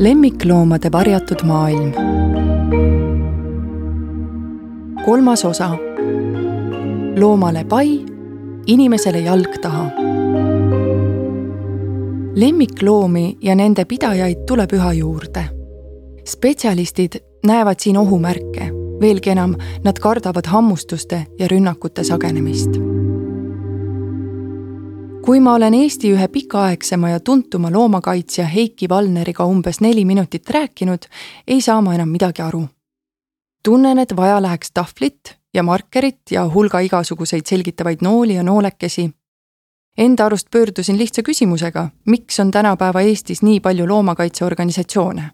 lemmikloomade varjatud maailm. kolmas osa. loomale pai, inimesele jalg taha. lemmikloomi ja nende pidajaid tuleb üha juurde. spetsialistid näevad siin ohumärke, veelgi enam, nad kardavad hammustuste ja rünnakute sagenemist kui ma olen Eesti ühe pikaaegsema ja tuntuma loomakaitsja Heiki Valneriga umbes neli minutit rääkinud, ei saa ma enam midagi aru. tunnen, et vaja läheks tahvlit ja markerit ja hulga igasuguseid selgitavaid nooli ja noolekesi. Enda arust pöördusin lihtsa küsimusega, miks on tänapäeva Eestis nii palju loomakaitseorganisatsioone?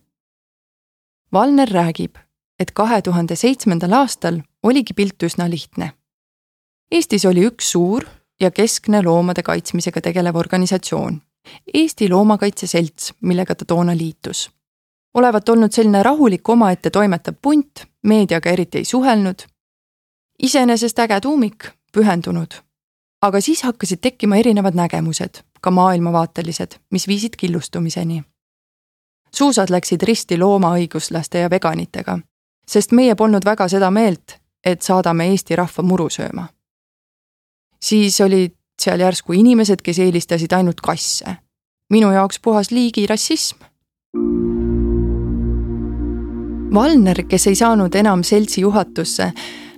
Valner räägib, et kahe tuhande seitsmendal aastal oligi pilt üsna lihtne. Eestis oli üks suur ja keskne loomade kaitsmisega tegelev organisatsioon, Eesti Loomakaitse Selts, millega ta toona liitus. olevat olnud selline rahulik omaette toimetav punt, meediaga eriti ei suhelnud. iseenesest äge tuumik, pühendunud. aga siis hakkasid tekkima erinevad nägemused, ka maailmavaatelised, mis viisid killustumiseni. suusad läksid risti loomaõiguslaste ja veganitega, sest meie polnud väga seda meelt, et saadame Eesti rahva muru sööma siis olid seal järsku inimesed, kes eelistasid ainult kasse. minu jaoks puhas liigirassism. Valner, kes ei saanud enam seltsi juhatusse,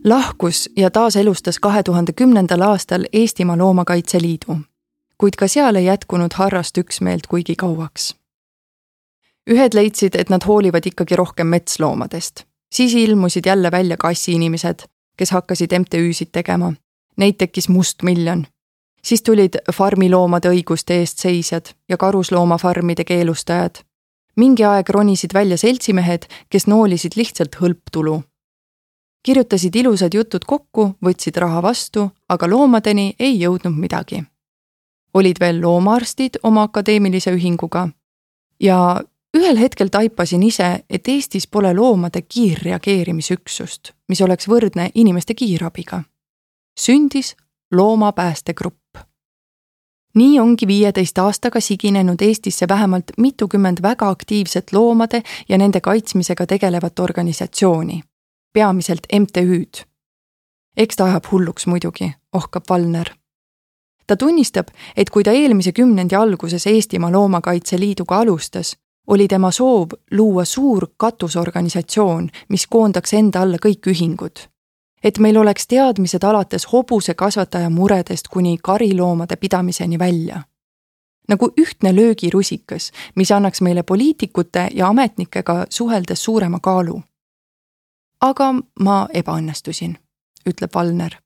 lahkus ja taaselustas kahe tuhande kümnendal aastal Eestimaa Loomakaitse Liidu. kuid ka seal ei jätkunud harrast üksmeelt kuigi kauaks. ühed leidsid, et nad hoolivad ikkagi rohkem metsloomadest, siis ilmusid jälle välja kassiinimesed, kes hakkasid MTÜ-sid tegema neid tekkis mustmiljon. siis tulid farmiloomade õiguste eest seisjad ja karusloomafarmide keelustajad. mingi aeg ronisid välja seltsimehed, kes noolisid lihtsalt hõlptulu. kirjutasid ilusad jutud kokku, võtsid raha vastu, aga loomadeni ei jõudnud midagi. olid veel loomaarstid oma akadeemilise ühinguga ja ühel hetkel taipasin ise, et Eestis pole loomade kiirreageerimisüksust, mis oleks võrdne inimeste kiirabiga sündis loomapäästegrupp. nii ongi viieteist aastaga siginenud Eestisse vähemalt mitukümmend väga aktiivset loomade ja nende kaitsmisega tegelevat organisatsiooni, peamiselt MTÜ-d. eks ta ajab hulluks muidugi, ohkab Valner ta tunnistab, et kui ta eelmise kümnendi alguses Eestimaa Loomakaitse Liiduga alustas, oli tema soov luua suur katusorganisatsioon, mis koondaks enda alla kõik ühingud et meil oleks teadmised alates hobusekasvataja muredest kuni kariloomade pidamiseni välja. nagu ühtne löögirusikas, mis annaks meile poliitikute ja ametnikega suheldes suurema kaalu. aga ma ebaõnnestusin, ütleb Valner.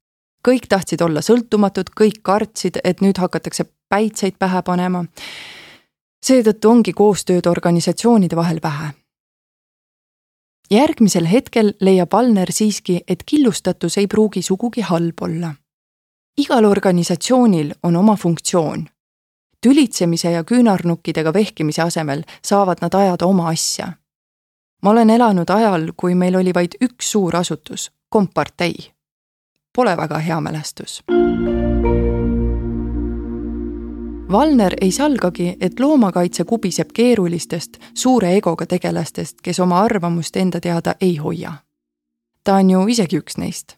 kõik tahtsid olla sõltumatud, kõik kartsid, et nüüd hakatakse päitseid pähe panema. seetõttu ongi koostööd organisatsioonide vahel vähe järgmisel hetkel leiab Valner siiski, et killustatus ei pruugi sugugi halb olla. igal organisatsioonil on oma funktsioon. tülitsemise ja küünarnukkidega vehkimise asemel saavad nad ajada oma asja. ma olen elanud ajal, kui meil oli vaid üks suur asutus, kompartei. Pole väga hea mälestus Valner ei salgagi, et loomakaitse kubiseb keerulistest, suure egoga tegelastest, kes oma arvamust enda teada ei hoia. ta on ju isegi üks neist.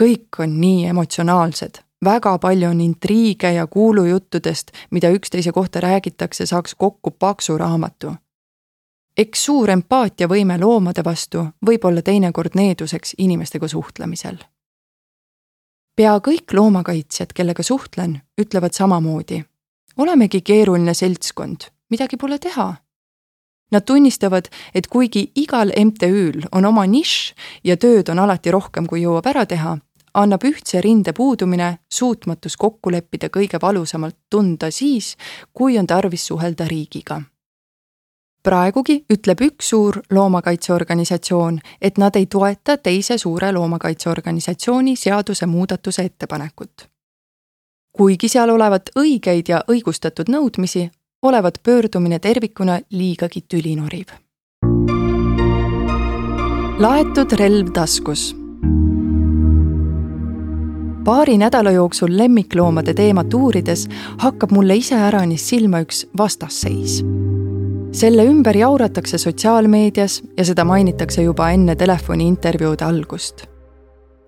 kõik on nii emotsionaalsed, väga palju on intriige ja kuulujuttudest, mida üksteise kohta räägitakse, saaks kokku paksu raamatu. eks suur empaatiavõime loomade vastu võib olla teinekord needuseks inimestega suhtlemisel pea kõik loomakaitsjad, kellega suhtlen, ütlevad samamoodi. olemegi keeruline seltskond, midagi pole teha. Nad tunnistavad, et kuigi igal MTÜ-l on oma nišš ja tööd on alati rohkem, kui jõuab ära teha, annab ühtse rinde puudumine suutmatus kokku leppida kõige valusamalt tunda siis, kui on tarvis suhelda riigiga praegugi ütleb üks suur loomakaitseorganisatsioon, et nad ei toeta teise suure loomakaitseorganisatsiooni seadusemuudatuse ettepanekut. kuigi seal olevat õigeid ja õigustatud nõudmisi, olevat pöördumine tervikuna liigagi tülinoriv. laetud relv taskus paari nädala jooksul lemmikloomade teemat uurides hakkab mulle iseäranis silma üks vastasseis selle ümber jauratakse sotsiaalmeedias ja seda mainitakse juba enne telefoniintervjuude algust.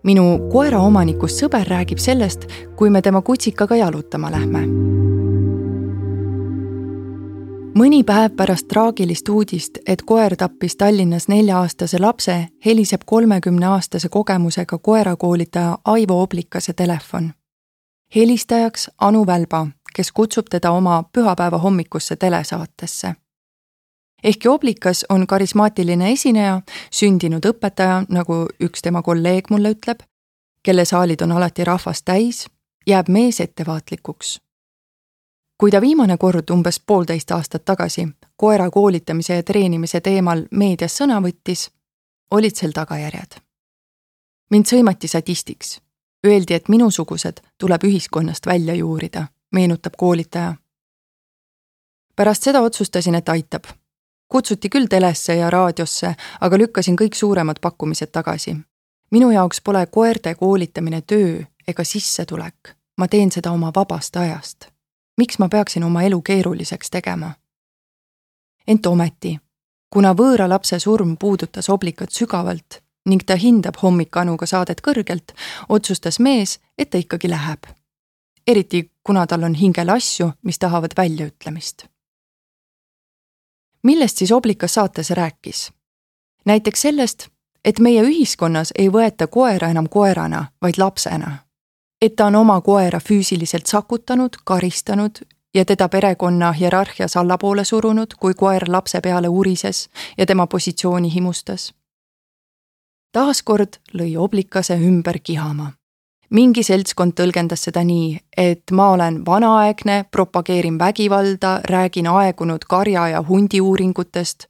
minu koeraomanikust sõber räägib sellest, kui me tema kutsikaga jalutama lähme. mõni päev pärast traagilist uudist, et koer tappis Tallinnas nelja-aastase lapse, heliseb kolmekümneaastase kogemusega koerakoolitaja Aivo Oblikase telefon. helistajaks Anu Välba, kes kutsub teda oma pühapäeva hommikusse telesaatesse ehkki Oblikas on karismaatiline esineja, sündinud õpetaja, nagu üks tema kolleeg mulle ütleb, kelle saalid on alati rahvast täis, jääb mees ettevaatlikuks. kui ta viimane kord umbes poolteist aastat tagasi koera koolitamise ja treenimise teemal meedias sõna võttis, olid sel tagajärjed. mind sõimati sadistiks. Öeldi, et minusugused tuleb ühiskonnast välja juurida, meenutab koolitaja. pärast seda otsustasin, et aitab kutsuti küll telesse ja raadiosse, aga lükkasin kõik suuremad pakkumised tagasi. minu jaoks pole koerte koolitamine töö ega sissetulek. ma teen seda oma vabast ajast. miks ma peaksin oma elu keeruliseks tegema? ent ometi, kuna võõra lapse surm puudutas Oblikat sügavalt ning ta hindab hommikanuga saadet kõrgelt, otsustas mees, et ta ikkagi läheb. eriti kuna tal on hingel asju, mis tahavad väljaütlemist millest siis Oblikas saates rääkis? näiteks sellest, et meie ühiskonnas ei võeta koera enam koerana, vaid lapsena. et ta on oma koera füüsiliselt sakutanud, karistanud ja teda perekonna hierarhias allapoole surunud, kui koer lapse peale urises ja tema positsiooni himustas. taaskord lõi Oblikase ümber kihama mingi seltskond tõlgendas seda nii, et ma olen vanaaegne, propageerin vägivalda, räägin aegunud karja ja hundi uuringutest.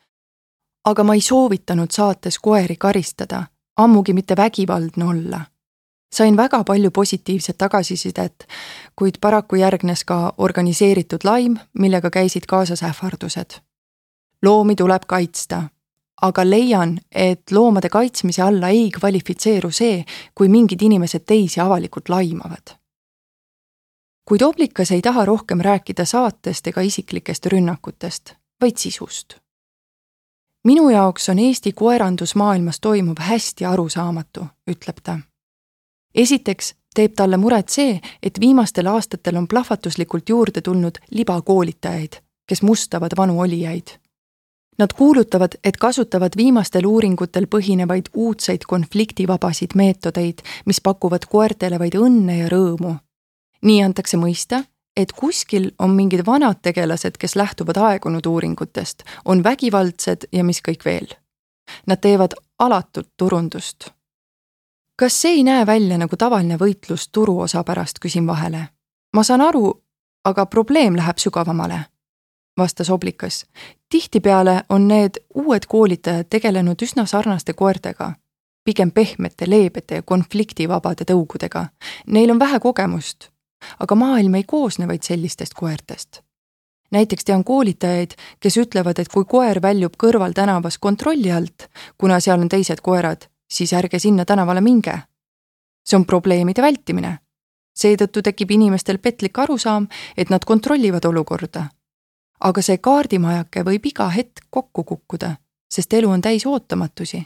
aga ma ei soovitanud saates koeri karistada, ammugi mitte vägivaldne olla. sain väga palju positiivset tagasisidet, kuid paraku järgnes ka organiseeritud laim, millega käisid kaasas ähvardused. loomi tuleb kaitsta aga leian, et loomade kaitsmise alla ei kvalifitseeru see, kui mingid inimesed teisi avalikult laimavad. kuid Oblikas ei taha rohkem rääkida saatest ega isiklikest rünnakutest, vaid sisust. minu jaoks on Eesti koerandusmaailmas toimuv hästi arusaamatu, ütleb ta. esiteks teeb talle muret see, et viimastel aastatel on plahvatuslikult juurde tulnud libakoolitajaid, kes mustavad vanu olijaid Nad kuulutavad, et kasutavad viimastel uuringutel põhinevaid uudseid konfliktivabasid meetodeid, mis pakuvad koertele vaid õnne ja rõõmu. nii antakse mõista, et kuskil on mingid vanad tegelased, kes lähtuvad aegunud uuringutest, on vägivaldsed ja mis kõik veel. Nad teevad alatut turundust. kas see ei näe välja nagu tavaline võitlus turuosa pärast, küsin vahele. ma saan aru, aga probleem läheb sügavamale vastas Oblikas. Tihtipeale on need uued koolitajad tegelenud üsna sarnaste koertega, pigem pehmete, leebete ja konfliktivabade tõugudega. Neil on vähe kogemust, aga maailm ei koosne vaid sellistest koertest. näiteks tean koolitajaid, kes ütlevad, et kui koer väljub kõrvaltänavas kontrolli alt, kuna seal on teised koerad, siis ärge sinna tänavale minge. see on probleemide vältimine seetõttu tekib inimestel petlik arusaam, et nad kontrollivad olukorda aga see kaardimajake võib iga hetk kokku kukkuda, sest elu on täis ootamatusi.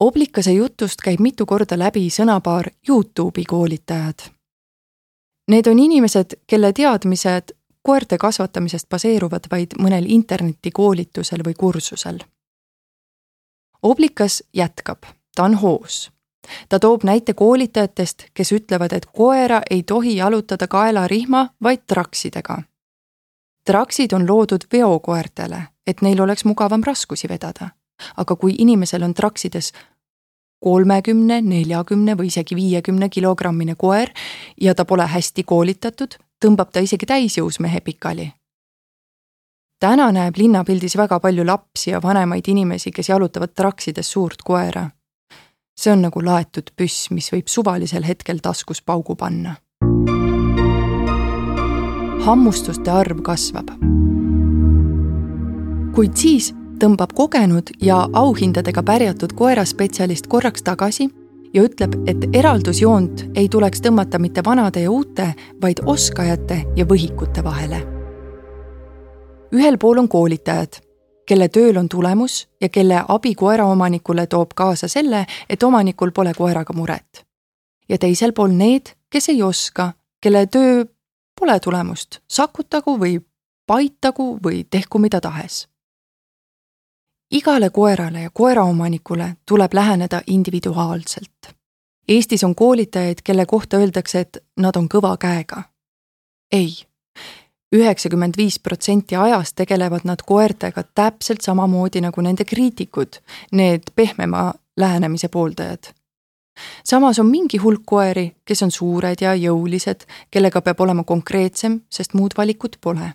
Oblikase jutust käib mitu korda läbi sõnapaar Youtube'i koolitajad. Need on inimesed, kelle teadmised koerte kasvatamisest baseeruvad vaid mõnel internetikoolitusel või kursusel. Oblikas jätkab, ta on hoos ta toob näite koolitajatest, kes ütlevad, et koera ei tohi jalutada kaelarihma, vaid traksidega traksid on loodud veokoertele, et neil oleks mugavam raskusi vedada. aga kui inimesel on traksides kolmekümne, neljakümne või isegi viiekümne kilogrammine koer ja ta pole hästi koolitatud, tõmbab ta isegi täisjõus mehe pikali. täna näeb linnapildis väga palju lapsi ja vanemaid inimesi, kes jalutavad traksides suurt koera. see on nagu laetud püss, mis võib suvalisel hetkel taskus paugu panna hammustuste arv kasvab. kuid siis tõmbab kogenud ja auhindadega pärjatud koeraspetsialist korraks tagasi ja ütleb, et eraldusjoont ei tuleks tõmmata mitte vanade ja uute, vaid oskajate ja võhikute vahele. ühel pool on koolitajad, kelle tööl on tulemus ja kelle abi koeraomanikule toob kaasa selle, et omanikul pole koeraga muret. ja teisel pool need, kes ei oska, kelle töö pole tulemust, sakutagu või paitagu või tehku mida tahes. igale koerale ja koeraomanikule tuleb läheneda individuaalselt. Eestis on koolitajaid, kelle kohta öeldakse, et nad on kõva käega. ei, üheksakümmend viis protsenti ajast tegelevad nad koertega täpselt samamoodi nagu nende kriitikud, need pehmema lähenemise pooldajad samas on mingi hulk koeri, kes on suured ja jõulised, kellega peab olema konkreetsem, sest muud valikut pole.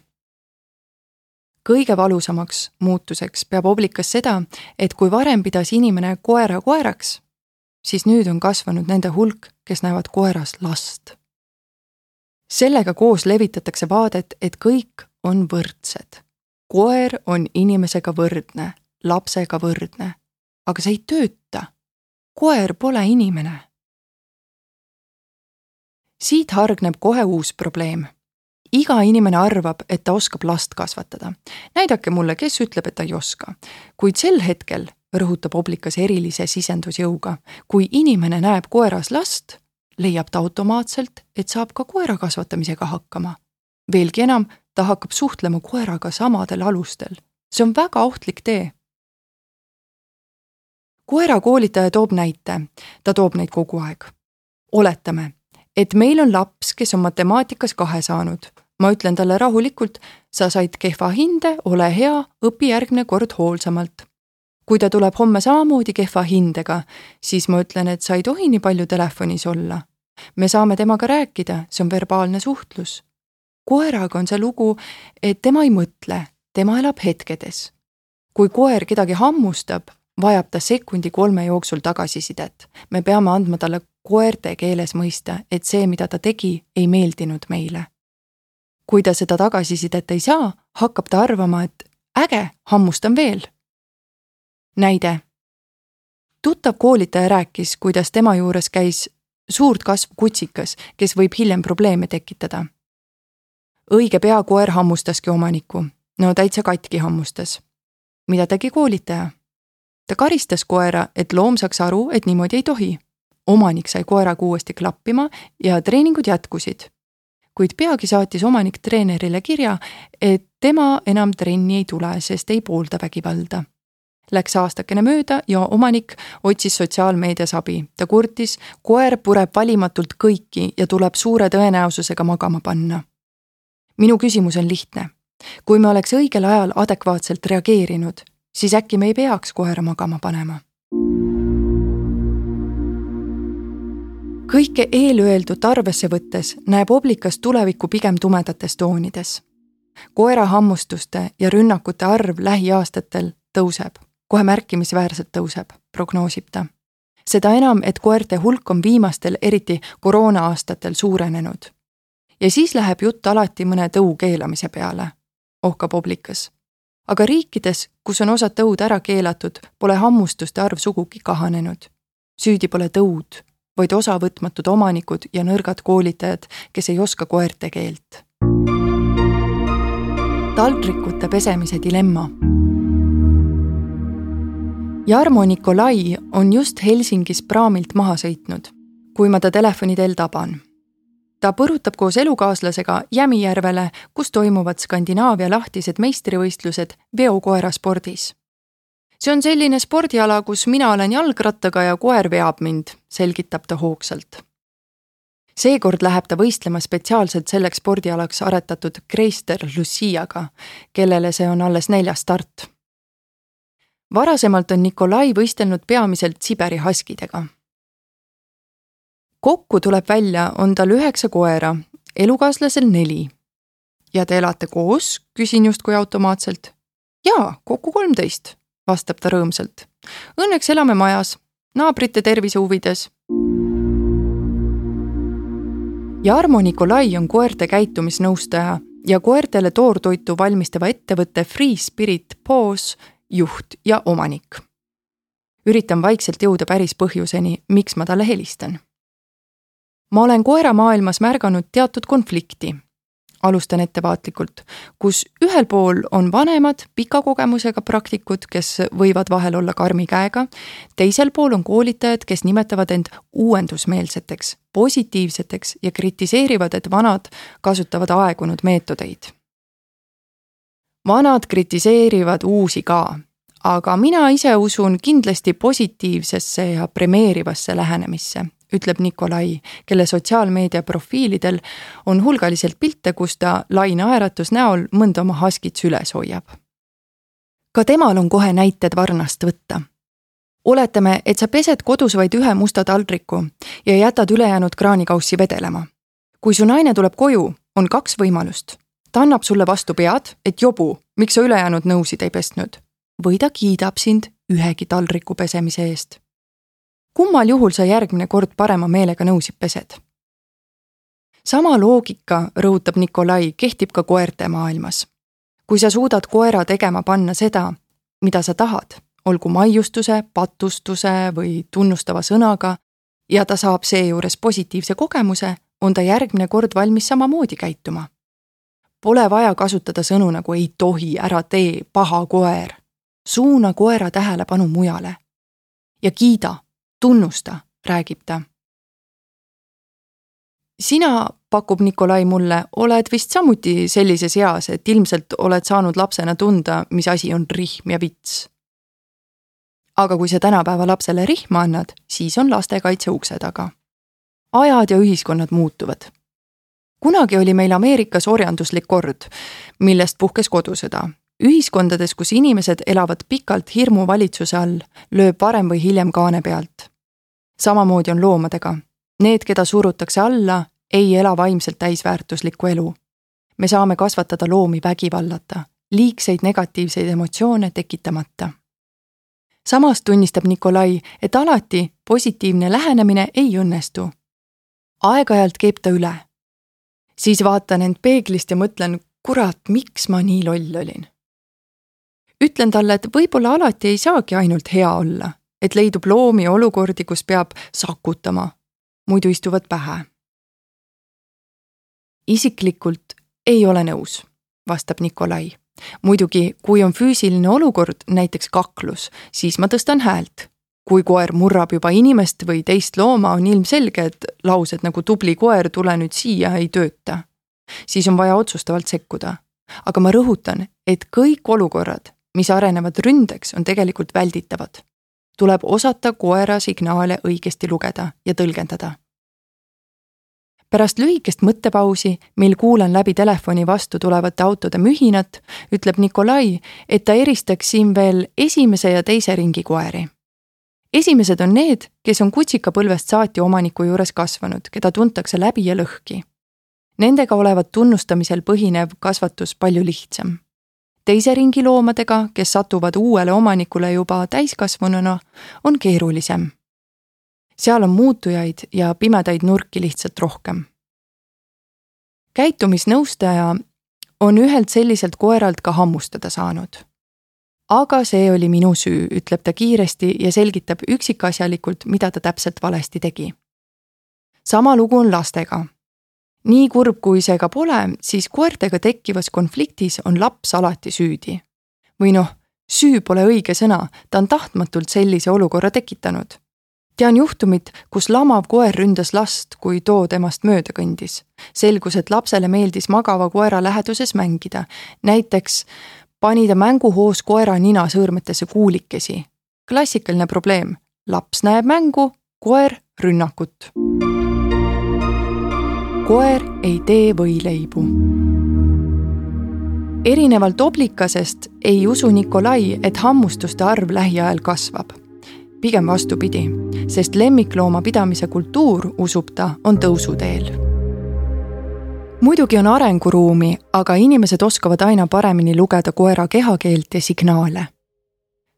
kõige valusamaks muutuseks peab oblikas seda, et kui varem pidas inimene koera koeraks, siis nüüd on kasvanud nende hulk, kes näevad koeras last. sellega koos levitatakse vaadet, et kõik on võrdsed. koer on inimesega võrdne, lapsega võrdne, aga see ei tööta koer pole inimene. siit hargneb kohe uus probleem. iga inimene arvab, et ta oskab last kasvatada. näidake mulle, kes ütleb, et ta ei oska. kuid sel hetkel, rõhutab Oblikas erilise sisendusjõuga, kui inimene näeb koeras last, leiab ta automaatselt, et saab ka koera kasvatamisega hakkama. veelgi enam, ta hakkab suhtlema koeraga samadel alustel. see on väga ohtlik tee koerakoolitaja toob näite, ta toob neid kogu aeg. oletame, et meil on laps, kes on matemaatikas kahe saanud. ma ütlen talle rahulikult, sa said kehva hinde, ole hea, õpi järgmine kord hoolsamalt. kui ta tuleb homme samamoodi kehva hindega, siis ma ütlen, et sa ei tohi nii palju telefonis olla. me saame temaga rääkida, see on verbaalne suhtlus. koeraga on see lugu, et tema ei mõtle, tema elab hetkedes kui koer kedagi hammustab, vajab ta sekundi-kolme jooksul tagasisidet. me peame andma talle koerte keeles mõista, et see, mida ta tegi, ei meeldinud meile. kui ta seda tagasisidet ei saa, hakkab ta arvama, et äge, hammustan veel. näide. tuttav koolitaja rääkis, kuidas tema juures käis suurt kasvu kutsikas, kes võib hiljem probleeme tekitada. õige pea koer hammustaski omanikku, no täitsa katki hammustas. mida tegi koolitaja? Ta karistas koera, et loom saaks aru, et niimoodi ei tohi. omanik sai koeraga uuesti klappima ja treeningud jätkusid. kuid peagi saatis omanik treenerile kirja, et tema enam trenni ei tule, sest ei poolda vägivalda. Läks aastakene mööda ja omanik otsis sotsiaalmeedias abi. ta kurtis, koer pureb valimatult kõiki ja tuleb suure tõenäosusega magama panna. minu küsimus on lihtne. kui me oleks õigel ajal adekvaatselt reageerinud siis äkki me ei peaks koera magama panema. kõike eelöeldut arvesse võttes näeb oblikas tulevikku pigem tumedates toonides. koera hammustuste ja rünnakute arv lähiaastatel tõuseb, kohe märkimisväärselt tõuseb, prognoosib ta. seda enam, et koerte hulk on viimastel, eriti koroona-aastatel suurenenud. ja siis läheb jutt alati mõne tõu keelamise peale, ohkab oblikas aga riikides, kus on osad tõud ära keelatud, pole hammustuste arv sugugi kahanenud. süüdi pole tõud, vaid osavõtmatud omanikud ja nõrgad koolitajad, kes ei oska koerte keelt. taldrikute pesemise dilemma. Jarmo Nikolai on just Helsingis praamilt maha sõitnud, kui ma ta telefoni teel taban ta põrutab koos elukaaslasega Jämijärvele, kus toimuvad Skandinaavia lahtised meistrivõistlused veokoeraspordis. see on selline spordiala, kus mina olen jalgrattaga ja koer veab mind, selgitab ta hoogsalt. seekord läheb ta võistlema spetsiaalselt selleks spordialaks aretatud Kreister Luciaga, kellele see on alles neljas start. varasemalt on Nikolai võistelnud peamiselt Siberi haskidega kokku tuleb välja, on tal üheksa koera, elukaaslasel neli. ja te elate koos, küsin justkui automaatselt. jaa, kokku kolmteist, vastab ta rõõmsalt. Õnneks elame majas, naabrite tervise huvides. Jarmo Nikolai on koerte käitumisnõustaja ja koertele toortoitu valmistava ettevõtte Free Spirit Paws juht ja omanik. üritan vaikselt jõuda päris põhjuseni, miks ma talle helistan ma olen koeramaailmas märganud teatud konflikti. alustan ettevaatlikult, kus ühel pool on vanemad pika kogemusega praktikud, kes võivad vahel olla karmi käega, teisel pool on koolitajad, kes nimetavad end uuendusmeelseteks, positiivseteks ja kritiseerivad, et vanad kasutavad aegunud meetodeid. vanad kritiseerivad uusi ka, aga mina ise usun kindlasti positiivsesse ja premeerivasse lähenemisse ütleb Nikolai, kelle sotsiaalmeedia profiilidel on hulgaliselt pilte, kus ta lai naeratus näol mõnda oma haskit süles hoiab. ka temal on kohe näited varnast võtta. oletame, et sa pesed kodus vaid ühe musta taldriku ja jätad ülejäänud kraanikaussi vedelema. kui su naine tuleb koju, on kaks võimalust. ta annab sulle vastu pead, et jobu, miks sa ülejäänud nõusid ei pesnud. või ta kiidab sind ühegi taldriku pesemise eest kummal juhul sa järgmine kord parema meelega nõusid pesed? sama loogika, rõhutab Nikolai, kehtib ka koerte maailmas. kui sa suudad koera tegema panna seda, mida sa tahad, olgu maiustuse, patustuse või tunnustava sõnaga, ja ta saab seejuures positiivse kogemuse, on ta järgmine kord valmis samamoodi käituma. Pole vaja kasutada sõnu nagu ei tohi, ära tee, paha koer. suuna koera tähelepanu mujale. ja kiida tunnusta, räägib ta. sina, pakub Nikolai mulle, oled vist samuti sellises eas, et ilmselt oled saanud lapsena tunda, mis asi on rihm ja vits. aga kui sa tänapäeva lapsele rihma annad, siis on lastekaitse ukse taga. ajad ja ühiskonnad muutuvad kunagi oli meil Ameerikas orjanduslik kord, millest puhkes kodusõda. ühiskondades, kus inimesed elavad pikalt hirmuvalitsuse all, lööb varem või hiljem kaane pealt samamoodi on loomadega. Need, keda surutakse alla, ei ela vaimselt täisväärtuslikku elu. me saame kasvatada loomi vägivallata, liigseid negatiivseid emotsioone tekitamata. samas tunnistab Nikolai, et alati positiivne lähenemine ei õnnestu. aeg-ajalt keeb ta üle. siis vaatan end peeglist ja mõtlen, kurat, miks ma nii loll olin. ütlen talle, et võib-olla alati ei saagi ainult hea olla et leidub loomi olukordi, kus peab sakutama, muidu istuvad pähe. isiklikult ei ole nõus, vastab Nikolai. muidugi, kui on füüsiline olukord, näiteks kaklus, siis ma tõstan häält. kui koer murrab juba inimest või teist looma, on ilmselge, et laused nagu tubli koer, tule nüüd siia, ei tööta. siis on vaja otsustavalt sekkuda. aga ma rõhutan, et kõik olukorrad, mis arenevad ründeks, on tegelikult välditavad tuleb osata koera signaale õigesti lugeda ja tõlgendada. pärast lühikest mõttepausi, mil kuulan läbi telefoni vastu tulevate autode mühinat, ütleb Nikolai, et ta eristaks siin veel esimese ja teise ringi koeri. esimesed on need, kes on kutsikapõlvest saati omaniku juures kasvanud, keda tuntakse läbi ja lõhki. Nendega olevat tunnustamisel põhinev kasvatus palju lihtsam teise ringi loomadega, kes satuvad uuele omanikule juba täiskasvanuna, on keerulisem. seal on muutujaid ja pimedaid nurki lihtsalt rohkem. käitumisnõustaja on ühelt selliselt koeralt ka hammustada saanud. aga see oli minu süü, ütleb ta kiiresti ja selgitab üksikasjalikult, mida ta täpselt valesti tegi. sama lugu on lastega nii kurb, kui see ka pole, siis koertega tekkivas konfliktis on laps alati süüdi. või noh, süü pole õige sõna, ta on tahtmatult sellise olukorra tekitanud. tean juhtumit, kus lamav koer ründas last, kui too temast mööda kõndis. selgus, et lapsele meeldis magava koera läheduses mängida. näiteks pani ta mänguhoos koera nina sõõrmetesse kuulikesi. klassikaline probleem, laps näeb mängu, koer rünnakut koer ei tee võileibu. erinevalt oblikasest ei usu Nikolai, et hammustuste arv lähiajal kasvab. pigem vastupidi, sest lemmiklooma pidamise kultuur, usub ta, on tõusuteel muidugi on arenguruumi, aga inimesed oskavad aina paremini lugeda koera kehakeelt ja signaale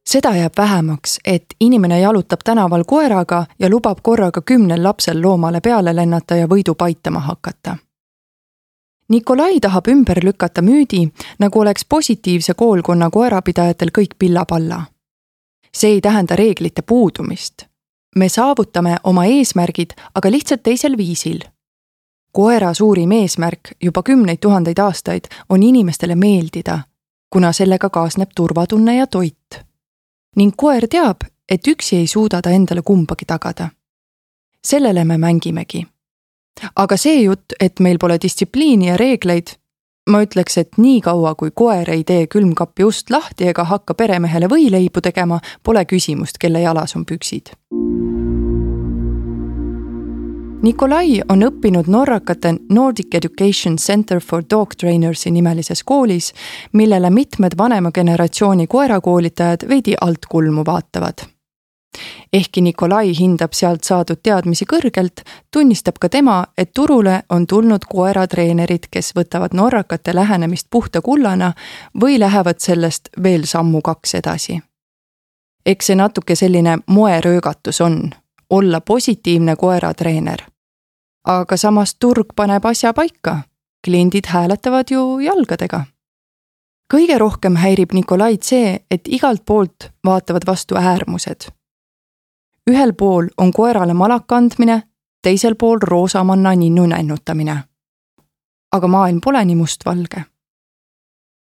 seda jääb vähemaks, et inimene jalutab tänaval koeraga ja lubab korraga kümnel lapsel loomale peale lennata ja võidu paitama hakata. Nikolai tahab ümber lükata müüdi, nagu oleks positiivse koolkonna koerapidajatel kõik pilla-palla. see ei tähenda reeglite puudumist. me saavutame oma eesmärgid, aga lihtsalt teisel viisil. koera suurim eesmärk juba kümneid tuhandeid aastaid on inimestele meeldida, kuna sellega kaasneb turvatunne ja toit. Ning koer teab, et üksi ei suuda ta endale kumbagi tagada. sellele me mängimegi. aga see jutt, et meil pole distsipliini ja reegleid, ma ütleks, et niikaua, kui koer ei tee külmkapi ust lahti ega hakka peremehele võileibu tegema, pole küsimust, kelle jalas on püksid. Nikolai on õppinud norrakate Nordic Education Center for Dog Trainersi nimelises koolis, millele mitmed vanema generatsiooni koerakoolitajad veidi altkulmu vaatavad ehkki Nikolai hindab sealt saadud teadmisi kõrgelt, tunnistab ka tema, et turule on tulnud koeratreenerid, kes võtavad norrakate lähenemist puhta kullana või lähevad sellest veel sammu-kaks edasi. eks see natuke selline moeröögatus on, olla positiivne koeratreener. aga samas turg paneb asja paika, kliendid hääletavad ju jalgadega kõige rohkem häirib Nikolaid see, et igalt poolt vaatavad vastu äärmused ühel pool on koerale malaka andmine, teisel pool roosamanna ninnu nännutamine. aga maailm pole nii mustvalge.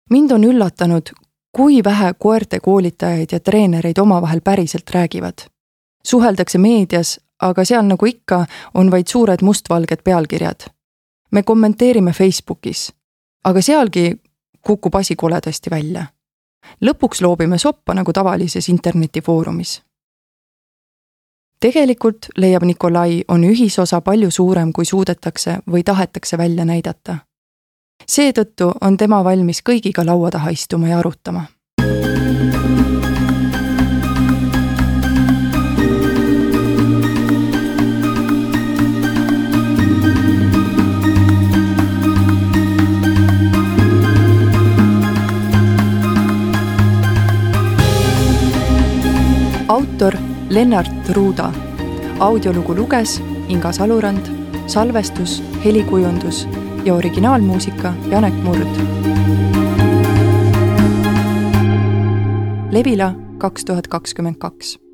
mind on üllatanud, kui vähe koerte koolitajaid ja treenereid omavahel päriselt räägivad. Suheldakse meedias, aga seal nagu ikka, on vaid suured mustvalged pealkirjad. me kommenteerime Facebookis, aga sealgi kukub asi koledasti välja. lõpuks loobime soppa nagu tavalises internetifoorumis tegelikult, leiab Nikolai, on ühisosa palju suurem, kui suudetakse või tahetakse välja näidata. seetõttu on tema valmis kõigiga laua taha istuma ja arutama autor Lennart Ruuda. audiolugu luges Inga Salurand, salvestus, helikujundus ja originaalmuusika Janek Murd. Levila kaks tuhat kakskümmend kaks